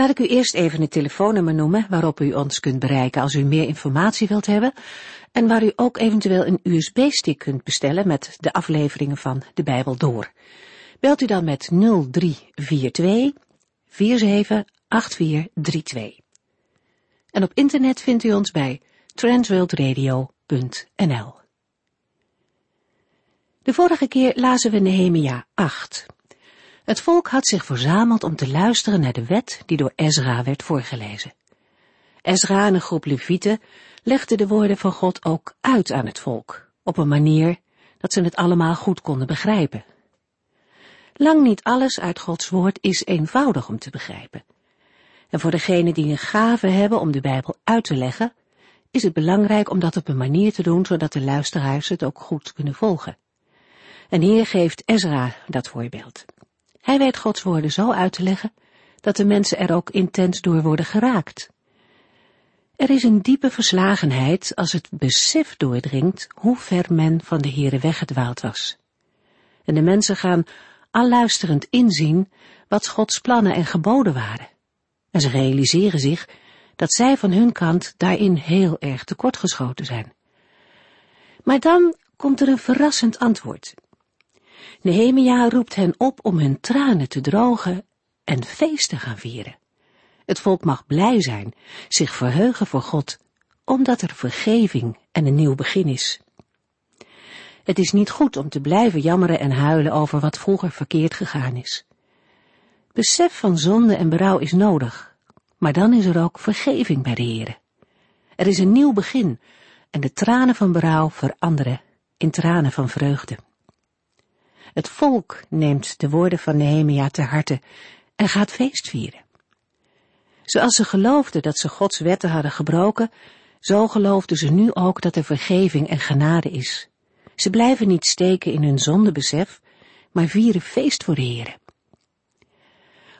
Laat ik u eerst even het telefoonnummer noemen waarop u ons kunt bereiken als u meer informatie wilt hebben en waar u ook eventueel een USB-stick kunt bestellen met de afleveringen van de Bijbel door. Belt u dan met 0342 478432. En op internet vindt u ons bij transworldradio.nl. De vorige keer lazen we Nehemia 8. Het volk had zich verzameld om te luisteren naar de wet die door Ezra werd voorgelezen. Ezra en een groep levieten legden de woorden van God ook uit aan het volk, op een manier dat ze het allemaal goed konden begrijpen. Lang niet alles uit Gods woord is eenvoudig om te begrijpen. En voor degenen die een gave hebben om de Bijbel uit te leggen, is het belangrijk om dat op een manier te doen zodat de luisteraars het ook goed kunnen volgen. En hier geeft Ezra dat voorbeeld. Hij weet Gods woorden zo uit te leggen dat de mensen er ook intens door worden geraakt. Er is een diepe verslagenheid als het besef doordringt hoe ver men van de Here weggedwaald was. En de mensen gaan alluisterend inzien wat Gods plannen en geboden waren. En ze realiseren zich dat zij van hun kant daarin heel erg tekortgeschoten zijn. Maar dan komt er een verrassend antwoord. Nehemia roept hen op om hun tranen te drogen en feest te gaan vieren. Het volk mag blij zijn, zich verheugen voor God, omdat er vergeving en een nieuw begin is. Het is niet goed om te blijven jammeren en huilen over wat vroeger verkeerd gegaan is. Besef van zonde en berouw is nodig, maar dan is er ook vergeving bij de Heere. Er is een nieuw begin en de tranen van berouw veranderen in tranen van vreugde. Het volk neemt de woorden van Nehemia ter harte en gaat feest vieren. Zoals ze geloofden dat ze Gods wetten hadden gebroken, zo geloofden ze nu ook dat er vergeving en genade is. Ze blijven niet steken in hun zondebesef, maar vieren feest voor de Heere.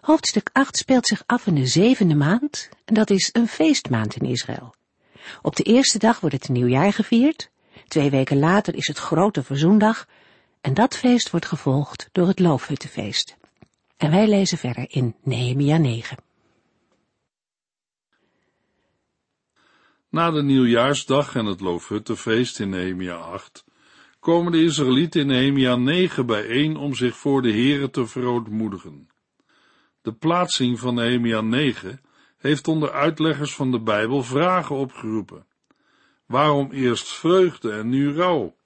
Hoofdstuk 8 speelt zich af in de zevende maand, en dat is een feestmaand in Israël. Op de eerste dag wordt het nieuwjaar gevierd, twee weken later is het grote verzoendag, en dat feest wordt gevolgd door het loofhuttenfeest. En wij lezen verder in Nehemia 9. Na de nieuwjaarsdag en het loofhuttenfeest in Nehemia 8 komen de Israëlieten in Nehemia 9 bijeen om zich voor de Here te verootmoedigen. De plaatsing van Nehemia 9 heeft onder uitleggers van de Bijbel vragen opgeroepen. Waarom eerst vreugde en nu rouw?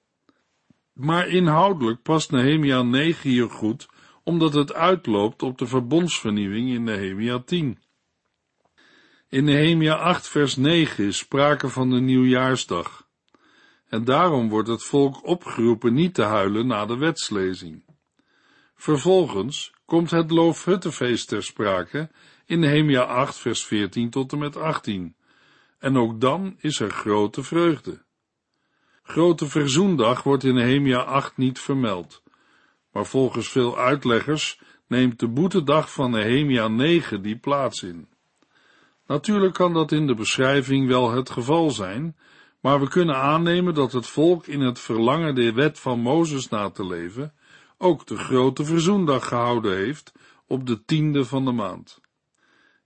Maar inhoudelijk past Nehemia 9 hier goed, omdat het uitloopt op de verbondsvernieuwing in Nehemia 10. In Nehemia 8 vers 9 is sprake van de nieuwjaarsdag. En daarom wordt het volk opgeroepen niet te huilen na de wetslezing. Vervolgens komt het loofhuttenfeest ter sprake in Nehemia 8 vers 14 tot en met 18. En ook dan is er grote vreugde. Grote Verzoendag wordt in Nehemia 8 niet vermeld, maar volgens veel uitleggers neemt de boetedag van Nehemia 9 die plaats in. Natuurlijk kan dat in de beschrijving wel het geval zijn, maar we kunnen aannemen dat het volk in het verlangen de wet van Mozes na te leven ook de grote verzoendag gehouden heeft op de tiende van de maand.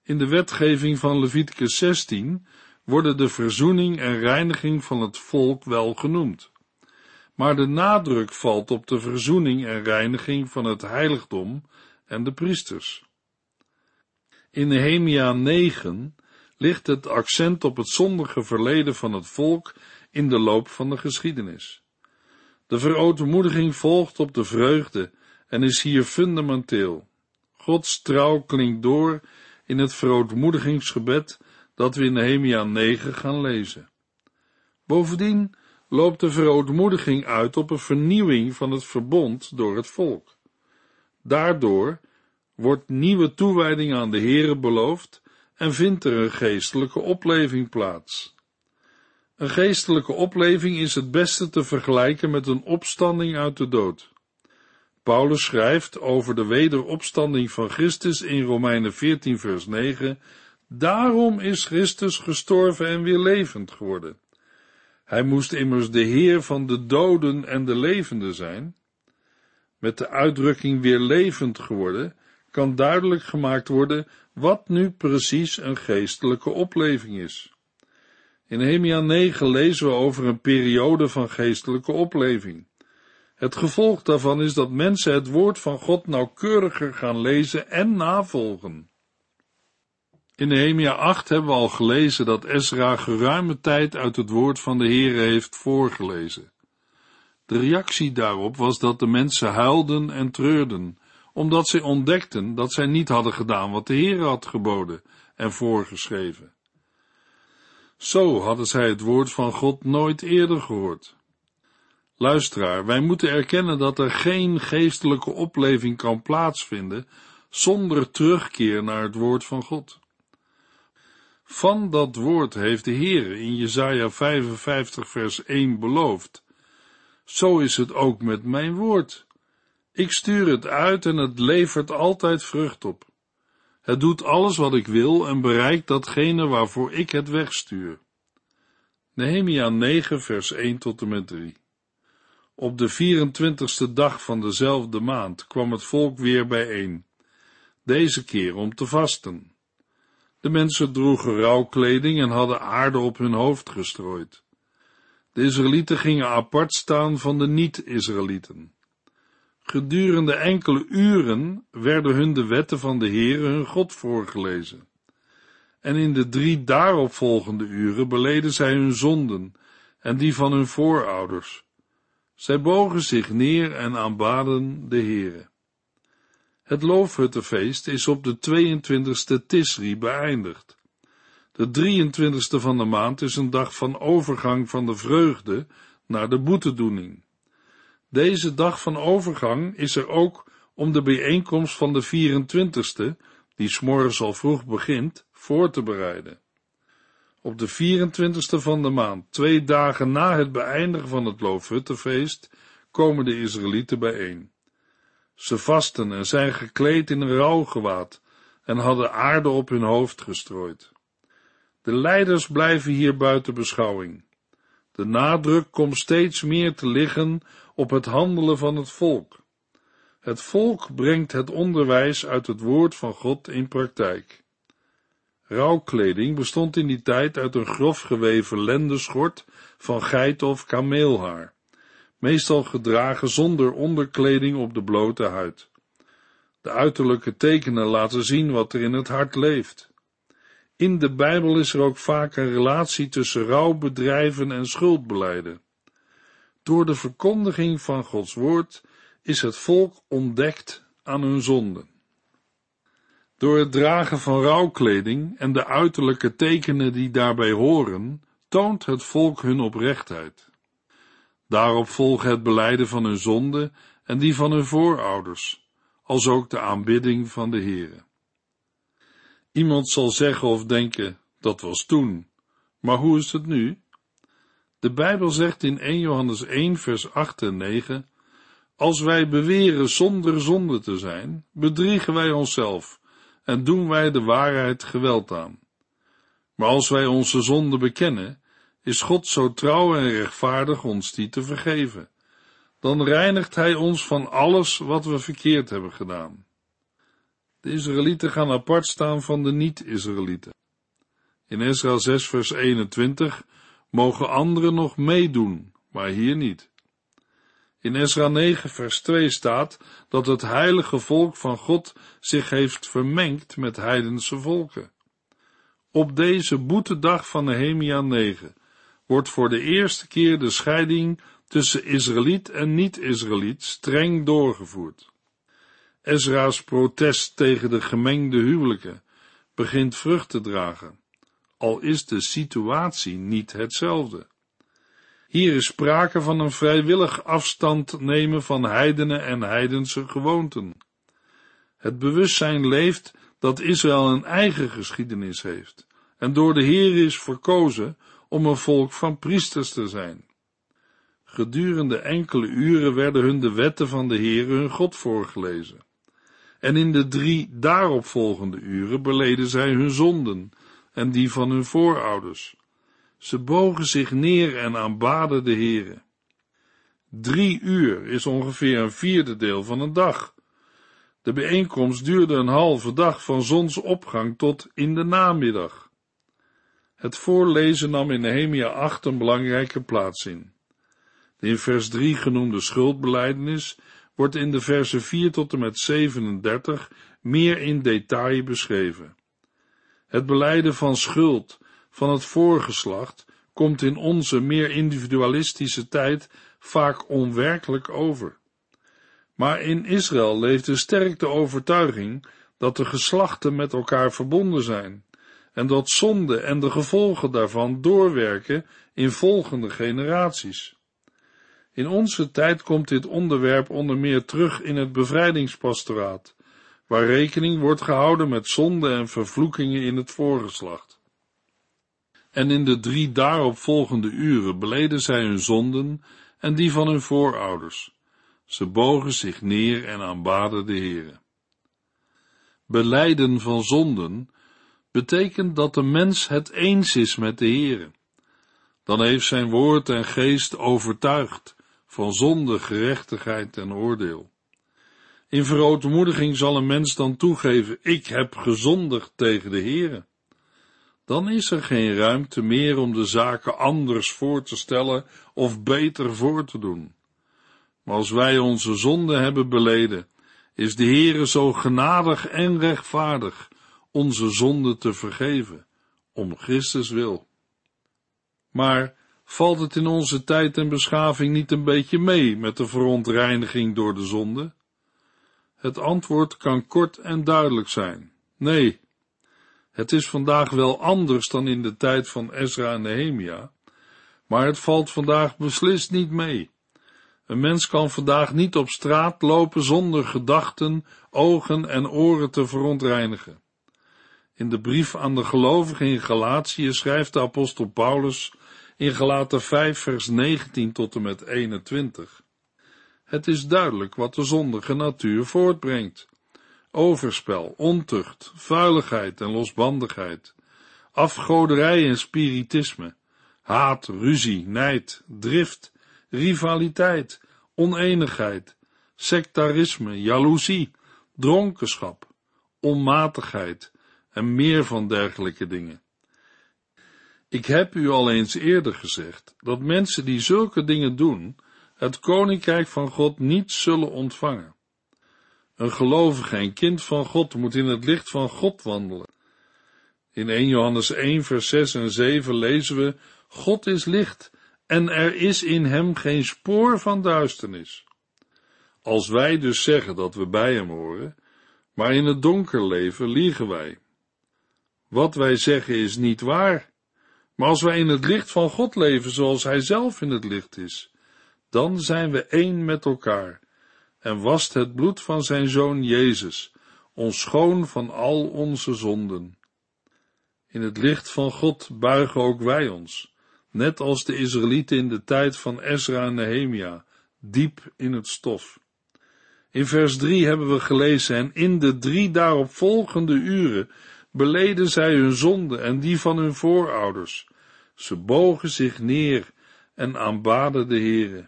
In de wetgeving van Leviticus 16 worden de verzoening en reiniging van het volk wel genoemd. Maar de nadruk valt op de verzoening en reiniging van het heiligdom en de priesters. In Nehemia 9 ligt het accent op het zondige verleden van het volk in de loop van de geschiedenis. De verootmoediging volgt op de vreugde en is hier fundamenteel. Gods trouw klinkt door in het verootmoedigingsgebed dat we in Nehemia 9 gaan lezen. Bovendien loopt de verootmoediging uit op een vernieuwing van het verbond door het volk. Daardoor wordt nieuwe toewijding aan de Here beloofd en vindt er een geestelijke opleving plaats. Een geestelijke opleving is het beste te vergelijken met een opstanding uit de dood. Paulus schrijft over de wederopstanding van Christus in Romeinen 14 vers 9, Daarom is Christus gestorven en weer levend geworden. Hij moest immers de Heer van de doden en de levenden zijn. Met de uitdrukking weer levend geworden kan duidelijk gemaakt worden wat nu precies een geestelijke opleving is. In Nehemia 9 lezen we over een periode van geestelijke opleving. Het gevolg daarvan is dat mensen het woord van God nauwkeuriger gaan lezen en navolgen. In Nehemia 8 hebben we al gelezen dat Ezra geruime tijd uit het woord van de Heere heeft voorgelezen. De reactie daarop was dat de mensen huilden en treurden, omdat zij ontdekten dat zij niet hadden gedaan wat de Heere had geboden en voorgeschreven. Zo hadden zij het woord van God nooit eerder gehoord. Luisteraar, wij moeten erkennen dat er geen geestelijke opleving kan plaatsvinden zonder terugkeer naar het woord van God. Van dat woord heeft de Heer in Jesaja 55 vers 1 beloofd. Zo is het ook met mijn woord. Ik stuur het uit en het levert altijd vrucht op. Het doet alles wat ik wil en bereikt datgene waarvoor ik het wegstuur. Nehemia 9 vers 1 tot en met 3 Op de 24ste dag van dezelfde maand kwam het volk weer bijeen, deze keer om te vasten. De mensen droegen rouwkleding en hadden aarde op hun hoofd gestrooid. De Israëlieten gingen apart staan van de niet-Israëlieten. Gedurende enkele uren werden hun de wetten van de Heere hun God voorgelezen. En in de drie daaropvolgende uren beleden zij hun zonden en die van hun voorouders. Zij bogen zich neer en aanbaden de Heere. Het loofhuttenfeest is op de 22e Tisri beëindigd. De 23e van de maand is een dag van overgang van de vreugde naar de boetedoening. Deze dag van overgang is er ook om de bijeenkomst van de 24e, die s'morgens al vroeg begint, voor te bereiden. Op de 24e van de maand, twee dagen na het beëindigen van het Loofhuttenfeest, komen de Israëlieten bijeen. Ze vasten en zijn gekleed in rouwgewaad en hadden aarde op hun hoofd gestrooid. De leiders blijven hier buiten beschouwing. De nadruk komt steeds meer te liggen op het handelen van het volk. Het volk brengt het onderwijs uit het woord van God in praktijk. Rouwkleding bestond in die tijd uit een grof geweven lendenschort van geit of kameelhaar meestal gedragen zonder onderkleding op de blote huid. De uiterlijke tekenen laten zien wat er in het hart leeft. In de Bijbel is er ook vaak een relatie tussen rouwbedrijven en schuldbeleiden. Door de verkondiging van Gods woord is het volk ontdekt aan hun zonden. Door het dragen van rouwkleding en de uiterlijke tekenen die daarbij horen, toont het volk hun oprechtheid. Daarop volgen het beleiden van hun zonde en die van hun voorouders, als ook de aanbidding van de Heere. Iemand zal zeggen of denken, dat was toen, maar hoe is het nu? De Bijbel zegt in 1 Johannes 1 vers 8 en 9, als wij beweren zonder zonde te zijn, bedriegen wij onszelf en doen wij de waarheid geweld aan. Maar als wij onze zonde bekennen, is God zo trouw en rechtvaardig ons die te vergeven. Dan reinigt Hij ons van alles wat we verkeerd hebben gedaan. De Israëlieten gaan apart staan van de niet-Israëlieten. In Ezra 6 vers 21 mogen anderen nog meedoen, maar hier niet. In Ezra 9 vers 2 staat dat het heilige volk van God zich heeft vermengd met heidense volken. Op deze boetedag van Nehemia 9 wordt voor de eerste keer de scheiding tussen Israëliet en niet-Israëliet streng doorgevoerd. Ezra's protest tegen de gemengde huwelijken begint vrucht te dragen, al is de situatie niet hetzelfde. Hier is sprake van een vrijwillig afstand nemen van heidenen en heidense gewoonten. Het bewustzijn leeft dat Israël een eigen geschiedenis heeft en door de Heer is verkozen om een volk van priesters te zijn. Gedurende enkele uren werden hun de wetten van de Heer hun God voorgelezen. En in de drie daaropvolgende uren beleden zij hun zonden en die van hun voorouders. Ze bogen zich neer en aanbaden de Heere. Drie uur is ongeveer een vierde deel van een dag. De bijeenkomst duurde een halve dag van zonsopgang tot in de namiddag. Het voorlezen nam in Nehemia 8 een belangrijke plaats in. De in vers 3 genoemde schuldbeleidenis wordt in de versen 4 tot en met 37 meer in detail beschreven. Het beleiden van schuld van het voorgeslacht komt in onze meer individualistische tijd vaak onwerkelijk over. Maar in Israël leefde sterk de overtuiging dat de geslachten met elkaar verbonden zijn en dat zonde en de gevolgen daarvan doorwerken in volgende generaties. In onze tijd komt dit onderwerp onder meer terug in het bevrijdingspastoraat, waar rekening wordt gehouden met zonde en vervloekingen in het voorgeslacht. En in de drie daarop volgende uren beleden zij hun zonden en die van hun voorouders. Ze bogen zich neer en aanbaden de Heere. Beleiden van zonden betekent dat de mens het eens is met de Heere. Dan heeft zijn woord en geest overtuigd van zonde, gerechtigheid en oordeel. In verootmoediging zal een mens dan toegeven, ik heb gezondigd tegen de Heere. Dan is er geen ruimte meer om de zaken anders voor te stellen of beter voor te doen. Maar als wij onze zonde hebben beleden, is de Heere zo genadig en rechtvaardig onze zonde te vergeven, om Christus wil. Maar valt het in onze tijd en beschaving niet een beetje mee met de verontreiniging door de zonde? Het antwoord kan kort en duidelijk zijn. Nee, het is vandaag wel anders dan in de tijd van Ezra en Nehemia, maar het valt vandaag beslist niet mee. Een mens kan vandaag niet op straat lopen zonder gedachten, ogen en oren te verontreinigen. In de brief aan de gelovigen in Galatië schrijft de apostel Paulus in Galaten 5 vers 19 tot en met 21. Het is duidelijk wat de zondige natuur voortbrengt. Overspel, ontucht, vuiligheid en losbandigheid, afgoderij en spiritisme, haat, ruzie, nijd, drift, rivaliteit, oneenigheid, sectarisme, jaloezie, dronkenschap, onmatigheid en meer van dergelijke dingen. Ik heb u al eens eerder gezegd dat mensen die zulke dingen doen, het koninkrijk van God niet zullen ontvangen. Een gelovige en kind van God moet in het licht van God wandelen. In 1 Johannes 1 vers 6 en 7 lezen we, God is licht en er is in hem geen spoor van duisternis. Als wij dus zeggen dat we bij hem horen, maar in het donker leven, liegen wij. Wat wij zeggen is niet waar, maar als wij in het licht van God leven zoals hij zelf in het licht is, dan zijn we één met elkaar en wast het bloed van zijn zoon Jezus ons schoon van al onze zonden. In het licht van God buigen ook wij ons, net als de Israëlieten in de tijd van Ezra en Nehemia, diep in het stof. In vers 3 hebben we gelezen, en in de drie daarop volgende uren beleden zij hun zonde en die van hun voorouders. Ze bogen zich neer en aanbaden de Heere.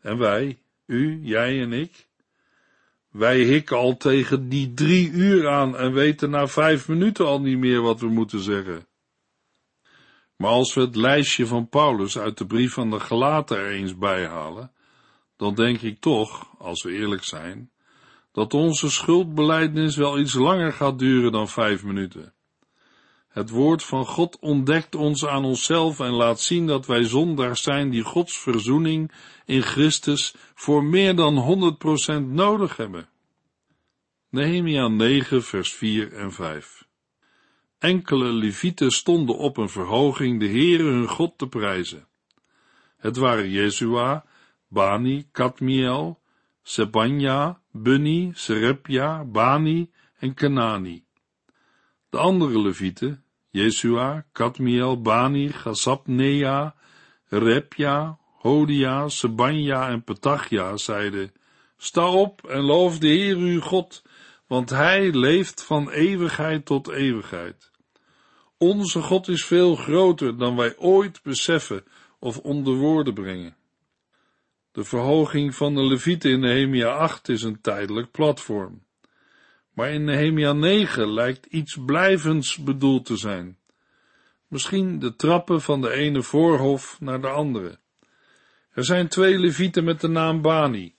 En wij, u, jij en ik? Wij hikken al tegen die drie uur aan en weten na vijf minuten al niet meer wat we moeten zeggen. Maar als we het lijstje van Paulus uit de brief van de Galaten er eens bijhalen, dan denk ik toch, als we eerlijk zijn, dat onze schuldbeleidnis wel iets langer gaat duren dan vijf minuten. Het woord van God ontdekt ons aan onszelf en laat zien dat wij zondaars zijn die Gods verzoening in Christus voor meer dan 100% nodig hebben. Nehemia 9 vers 4 en 5 Enkele levieten stonden op een verhoging de Heere hun God te prijzen. Het waren Jezua, Bani, Kadmiel, Sebanja, Bunni, Serepja, Bani en Kenani. De andere levieten, Jesua, Kadmiel, Bani, Gazapnea, Repja, Hodia, Sebanja en Petachia, zeiden, Sta op en loof de Heer uw God, want Hij leeft van eeuwigheid tot eeuwigheid. Onze God is veel groter dan wij ooit beseffen of onder woorden brengen. De verhoging van de Levieten in Nehemia 8 is een tijdelijk platform. Maar in Nehemia 9 lijkt iets blijvends bedoeld te zijn. Misschien de trappen van de ene voorhof naar de andere. Er zijn twee levieten met de naam Bani.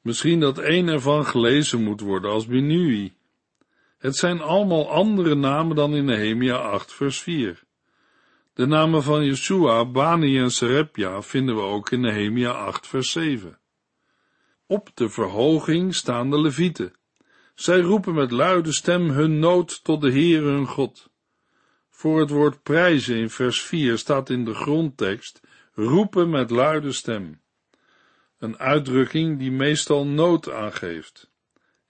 Misschien dat één ervan gelezen moet worden als Binui. Het zijn allemaal andere namen dan in Nehemia 8 vers 4. De namen van Yeshua, Bani en Serepja vinden we ook in Nehemia 8 vers 7. Op de verhoging staan de levieten. Zij roepen met luide stem hun nood tot de Heere hun God. Voor het woord prijzen in vers 4 staat in de grondtekst roepen met luide stem. Een uitdrukking die meestal nood aangeeft.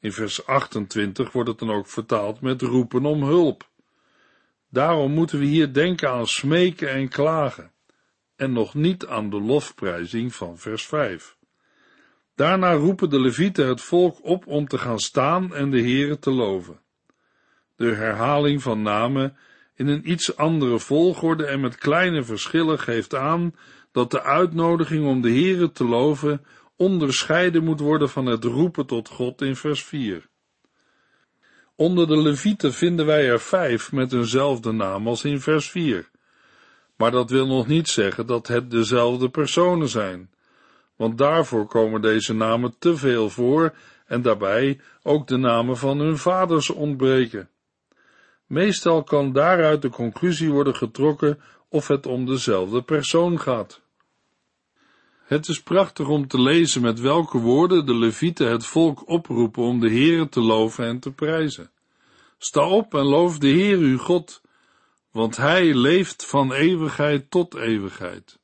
In vers 28 wordt het dan ook vertaald met roepen om hulp. Daarom moeten we hier denken aan smeken en klagen, en nog niet aan de lofprijzing van vers 5. Daarna roepen de levieten het volk op om te gaan staan en de Heere te loven. De herhaling van namen in een iets andere volgorde en met kleine verschillen geeft aan dat de uitnodiging om de Heere te loven onderscheiden moet worden van het roepen tot God in vers 4. Onder de levieten vinden wij er vijf met eenzelfde naam als in vers 4. Maar dat wil nog niet zeggen dat het dezelfde personen zijn, want daarvoor komen deze namen te veel voor en daarbij ook de namen van hun vaders ontbreken. Meestal kan daaruit de conclusie worden getrokken of het om dezelfde persoon gaat. Het is prachtig om te lezen met welke woorden de levieten het volk oproepen om de Heere te loven en te prijzen. Sta op en loof de Heer uw God, want Hij leeft van eeuwigheid tot eeuwigheid.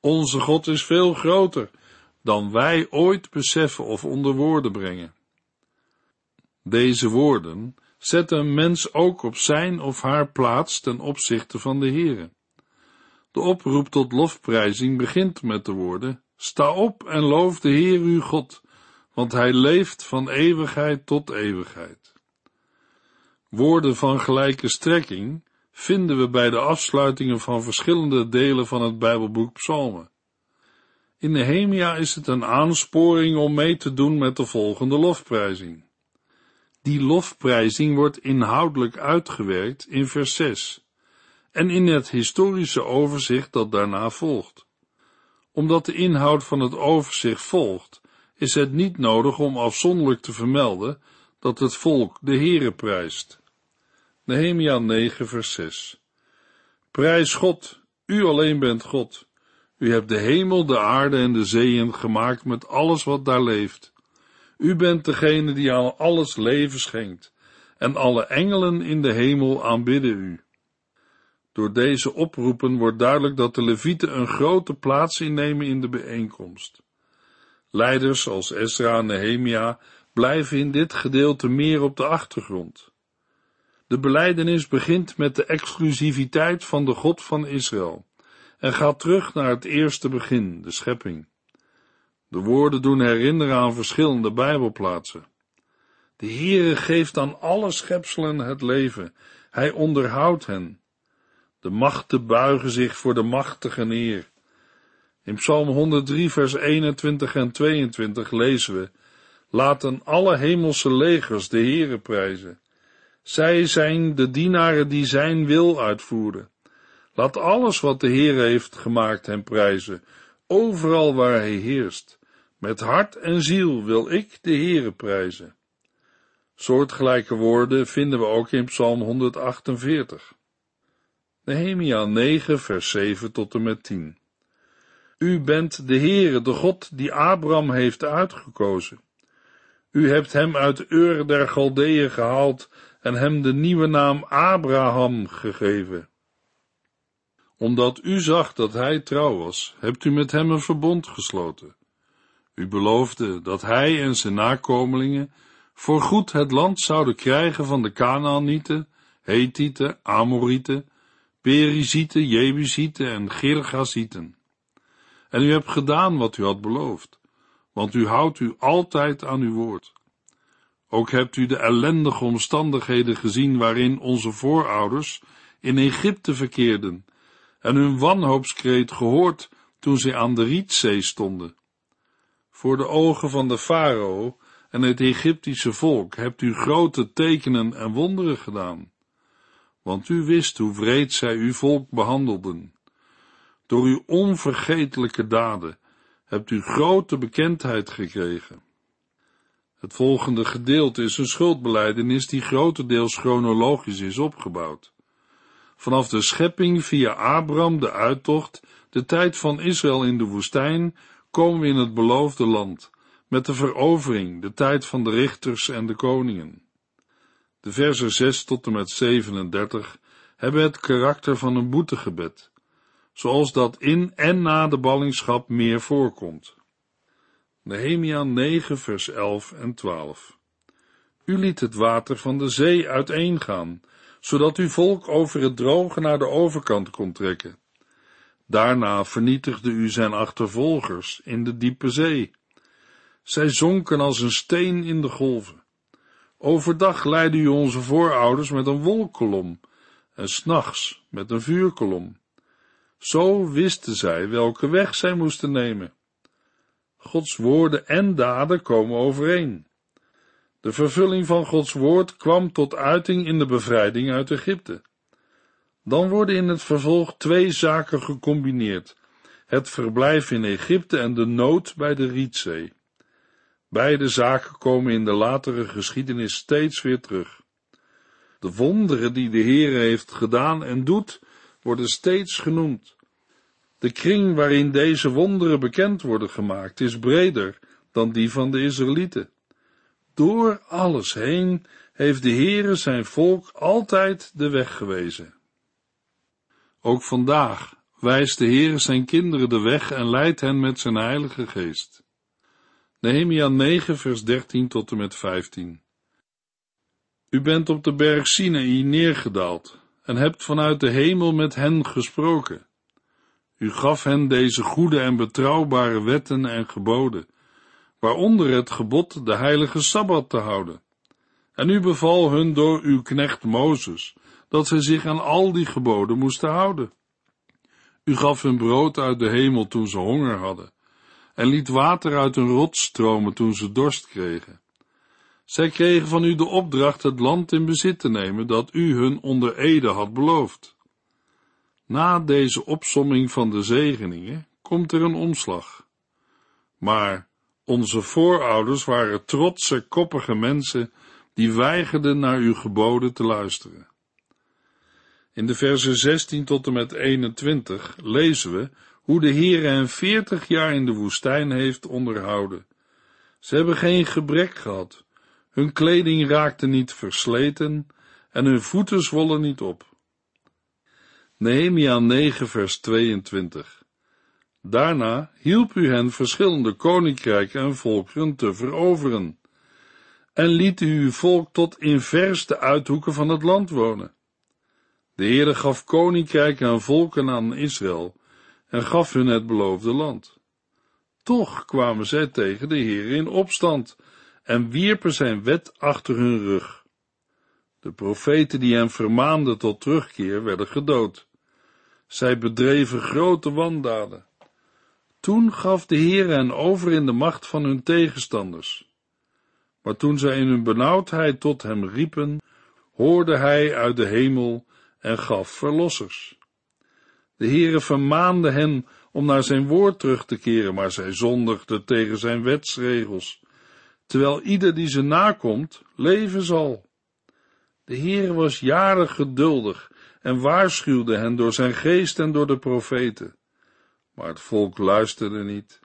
Onze God is veel groter dan wij ooit beseffen of onder woorden brengen. Deze woorden zetten een mens ook op zijn of haar plaats ten opzichte van de Heere. De oproep tot lofprijzing begint met de woorden, sta op en loof de Heer uw God, want hij leeft van eeuwigheid tot eeuwigheid. Woorden van gelijke strekking vinden we bij de afsluitingen van verschillende delen van het Bijbelboek Psalmen. In Nehemia is het een aansporing om mee te doen met de volgende lofprijzing. Die lofprijzing wordt inhoudelijk uitgewerkt in vers 6 en in het historische overzicht dat daarna volgt. Omdat de inhoud van het overzicht volgt, is het niet nodig om afzonderlijk te vermelden dat het volk de Heere prijst. Nehemia 9 vers 6 Prijs God, u alleen bent God. U hebt de hemel, de aarde en de zeeën gemaakt met alles wat daar leeft. U bent degene die aan alles leven schenkt, en alle engelen in de hemel aanbidden u. Door deze oproepen wordt duidelijk dat de levieten een grote plaats innemen in de bijeenkomst. Leiders als Ezra en Nehemia blijven in dit gedeelte meer op de achtergrond. De beleidenis begint met de exclusiviteit van de God van Israël en gaat terug naar het eerste begin, de schepping. De woorden doen herinneren aan verschillende Bijbelplaatsen. De Heere geeft aan alle schepselen het leven. Hij onderhoudt hen. De machten buigen zich voor de machtige neer. In Psalm 103, vers 21 en 22 lezen we: Laten alle hemelse legers de Heere prijzen. Zij zijn de dienaren die zijn wil uitvoeren. Laat alles wat de Heer heeft gemaakt hem prijzen, overal waar hij heerst. Met hart en ziel wil ik de Heere prijzen. Soortgelijke woorden vinden we ook in Psalm 148. Nehemia 9, vers 7 tot en met 10. U bent de Heere, de God die Abraham heeft uitgekozen. U hebt hem uit Ur der Galdeeën gehaald en hem de nieuwe naam Abraham gegeven. Omdat u zag dat hij trouw was, hebt u met hem een verbond gesloten. U beloofde dat hij en zijn nakomelingen voorgoed het land zouden krijgen van de Kanaanieten, Hethieten, Amorieten, Perizieten, Jebusieten en Girgazieten. En u hebt gedaan wat u had beloofd, want u houdt u altijd aan uw woord. Ook hebt u de ellendige omstandigheden gezien waarin onze voorouders in Egypte verkeerden en hun wanhoopskreet gehoord toen zij aan de Rietzee stonden. Voor de ogen van de farao en het Egyptische volk hebt u grote tekenen en wonderen gedaan, want u wist hoe wreed zij uw volk behandelden. Door uw onvergetelijke daden hebt u grote bekendheid gekregen. Het volgende gedeelte is een schuldbeleidenis die grotendeels chronologisch is opgebouwd. Vanaf de schepping via Abraham, de uittocht, de tijd van Israël in de woestijn, komen we in het beloofde land, met de verovering, de tijd van de richters en de koningen. De versen 6 tot en met 37 hebben het karakter van een boetegebed, zoals dat in en na de ballingschap meer voorkomt. Nehemia 9 vers 11 en 12 U liet het water van de zee uiteengaan, zodat uw volk over het droge naar de overkant kon trekken. Daarna vernietigde u zijn achtervolgers in de diepe zee. Zij zonken als een steen in de golven. Overdag leidde u onze voorouders met een wolkolom en s'nachts met een vuurkolom. Zo wisten zij welke weg zij moesten nemen. Gods woorden en daden komen overeen. De vervulling van Gods woord kwam tot uiting in de bevrijding uit Egypte. Dan worden in het vervolg twee zaken gecombineerd: het verblijf in Egypte en de nood bij de Rietzee. Beide zaken komen in de latere geschiedenis steeds weer terug. De wonderen die de Heere heeft gedaan en doet, worden steeds genoemd. De kring waarin deze wonderen bekend worden gemaakt is breder dan die van de Israëlieten. Door alles heen heeft de Heere zijn volk altijd de weg gewezen. Ook vandaag wijst de Heere zijn kinderen de weg en leidt hen met zijn heilige geest. Nehemia 9 vers 13 tot en met 15 U bent op de berg Sinaï neergedaald en hebt vanuit de hemel met hen gesproken. U gaf hen deze goede en betrouwbare wetten en geboden, waaronder het gebod de heilige Sabbat te houden. En u beval hun door uw knecht Mozes, dat zij zich aan al die geboden moesten houden. U gaf hun brood uit de hemel toen ze honger hadden, en liet water uit hun rots stromen toen ze dorst kregen. Zij kregen van u de opdracht het land in bezit te nemen dat u hun onder ede had beloofd. Na deze opsomming van de zegeningen komt er een omslag. Maar onze voorouders waren trotse, koppige mensen die weigerden naar uw geboden te luisteren. In de versen 16 tot en met 21 lezen we hoe de Heere hen veertig jaar in de woestijn heeft onderhouden. Ze hebben geen gebrek gehad, hun kleding raakte niet versleten en hun voeten zwollen niet op. Nehemia 9 vers 22 Daarna hielp u hen verschillende koninkrijken en volkeren te veroveren, en liet u uw volk tot in verste uithoeken van het land wonen. De Heere gaf koninkrijken en volken aan Israël en gaf hun het beloofde land. Toch kwamen zij tegen de Heere in opstand en wierpen zijn wet achter hun rug. De profeten die hem vermaanden tot terugkeer werden gedood. Zij bedreven grote wandaden. Toen gaf de Heer hen over in de macht van hun tegenstanders. Maar toen zij in hun benauwdheid tot hem riepen, hoorde hij uit de hemel en gaf verlossers. De Heere vermaande hen om naar zijn woord terug te keren, maar zij zondigden tegen zijn wetsregels, terwijl ieder die ze nakomt, leven zal. De Heere was jaren geduldig en waarschuwde hen door zijn geest en door de profeten. Maar het volk luisterde niet.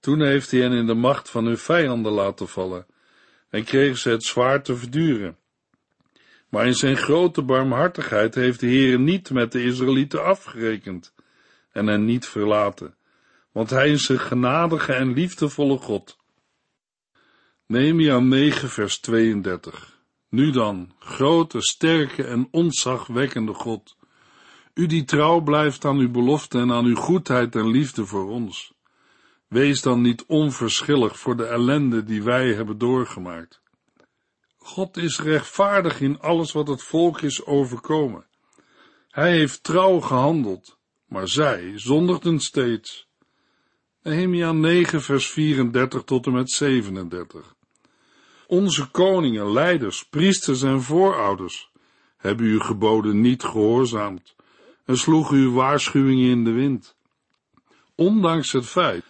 Toen heeft hij hen in de macht van hun vijanden laten vallen en kregen ze het zwaar te verduren. Maar in zijn grote barmhartigheid heeft de Heer niet met de Israëlieten afgerekend en hen niet verlaten, want hij is een genadige en liefdevolle God. Nehemia 9 vers 32 Nu dan, grote, sterke en ontzagwekkende God, u die trouw blijft aan uw belofte en aan uw goedheid en liefde voor ons. Wees dan niet onverschillig voor de ellende die wij hebben doorgemaakt. God is rechtvaardig in alles wat het volk is overkomen. Hij heeft trouw gehandeld, maar zij zondigden steeds. Nehemia 9 vers 34 tot en met 37 Onze koningen, leiders, priesters en voorouders hebben uw geboden niet gehoorzaamd en sloegen uw waarschuwingen in de wind. Ondanks het feit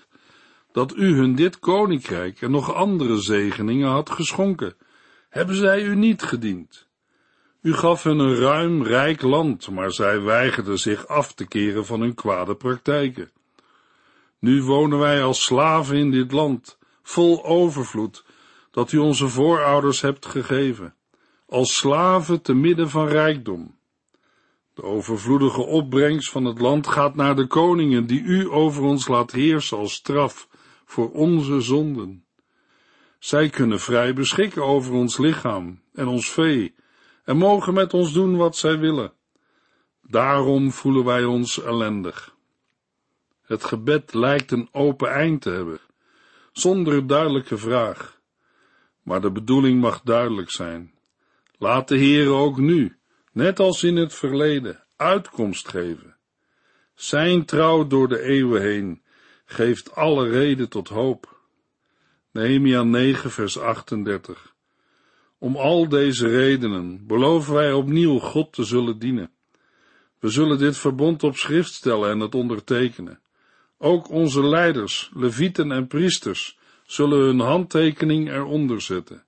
dat u hun dit koninkrijk en nog andere zegeningen had geschonken, hebben zij u niet gediend. U gaf hen een ruim, rijk land, maar zij weigerden zich af te keren van hun kwade praktijken. Nu wonen wij als slaven in dit land, vol overvloed, dat u onze voorouders hebt gegeven, als slaven te midden van rijkdom. De overvloedige opbrengst van het land gaat naar de koningen die u over ons laat heersen als straf voor onze zonden. Zij kunnen vrij beschikken over ons lichaam en ons vee en mogen met ons doen wat zij willen. Daarom voelen wij ons ellendig. Het gebed lijkt een open eind te hebben, zonder duidelijke vraag. Maar de bedoeling mag duidelijk zijn. Laat de Heer ook nu, net als in het verleden, uitkomst geven. Zijn trouw door de eeuwen heen geeft alle reden tot hoop. Nehemia 9 vers 38 Om al deze redenen beloven wij opnieuw God te zullen dienen. We zullen dit verbond op schrift stellen en het ondertekenen. Ook onze leiders, levieten en priesters zullen hun handtekening eronder zetten.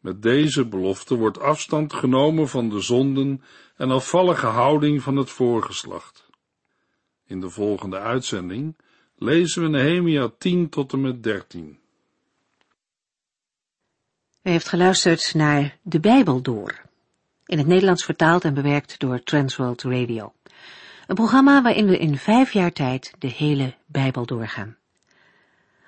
Met deze belofte wordt afstand genomen van de zonden en afvallige houding van het voorgeslacht. In de volgende uitzending lezen we Nehemia 10 tot en met 13. U heeft geluisterd naar De Bijbel Door, in het Nederlands vertaald en bewerkt door Transworld Radio. Een programma waarin we in vijf jaar tijd de hele Bijbel doorgaan.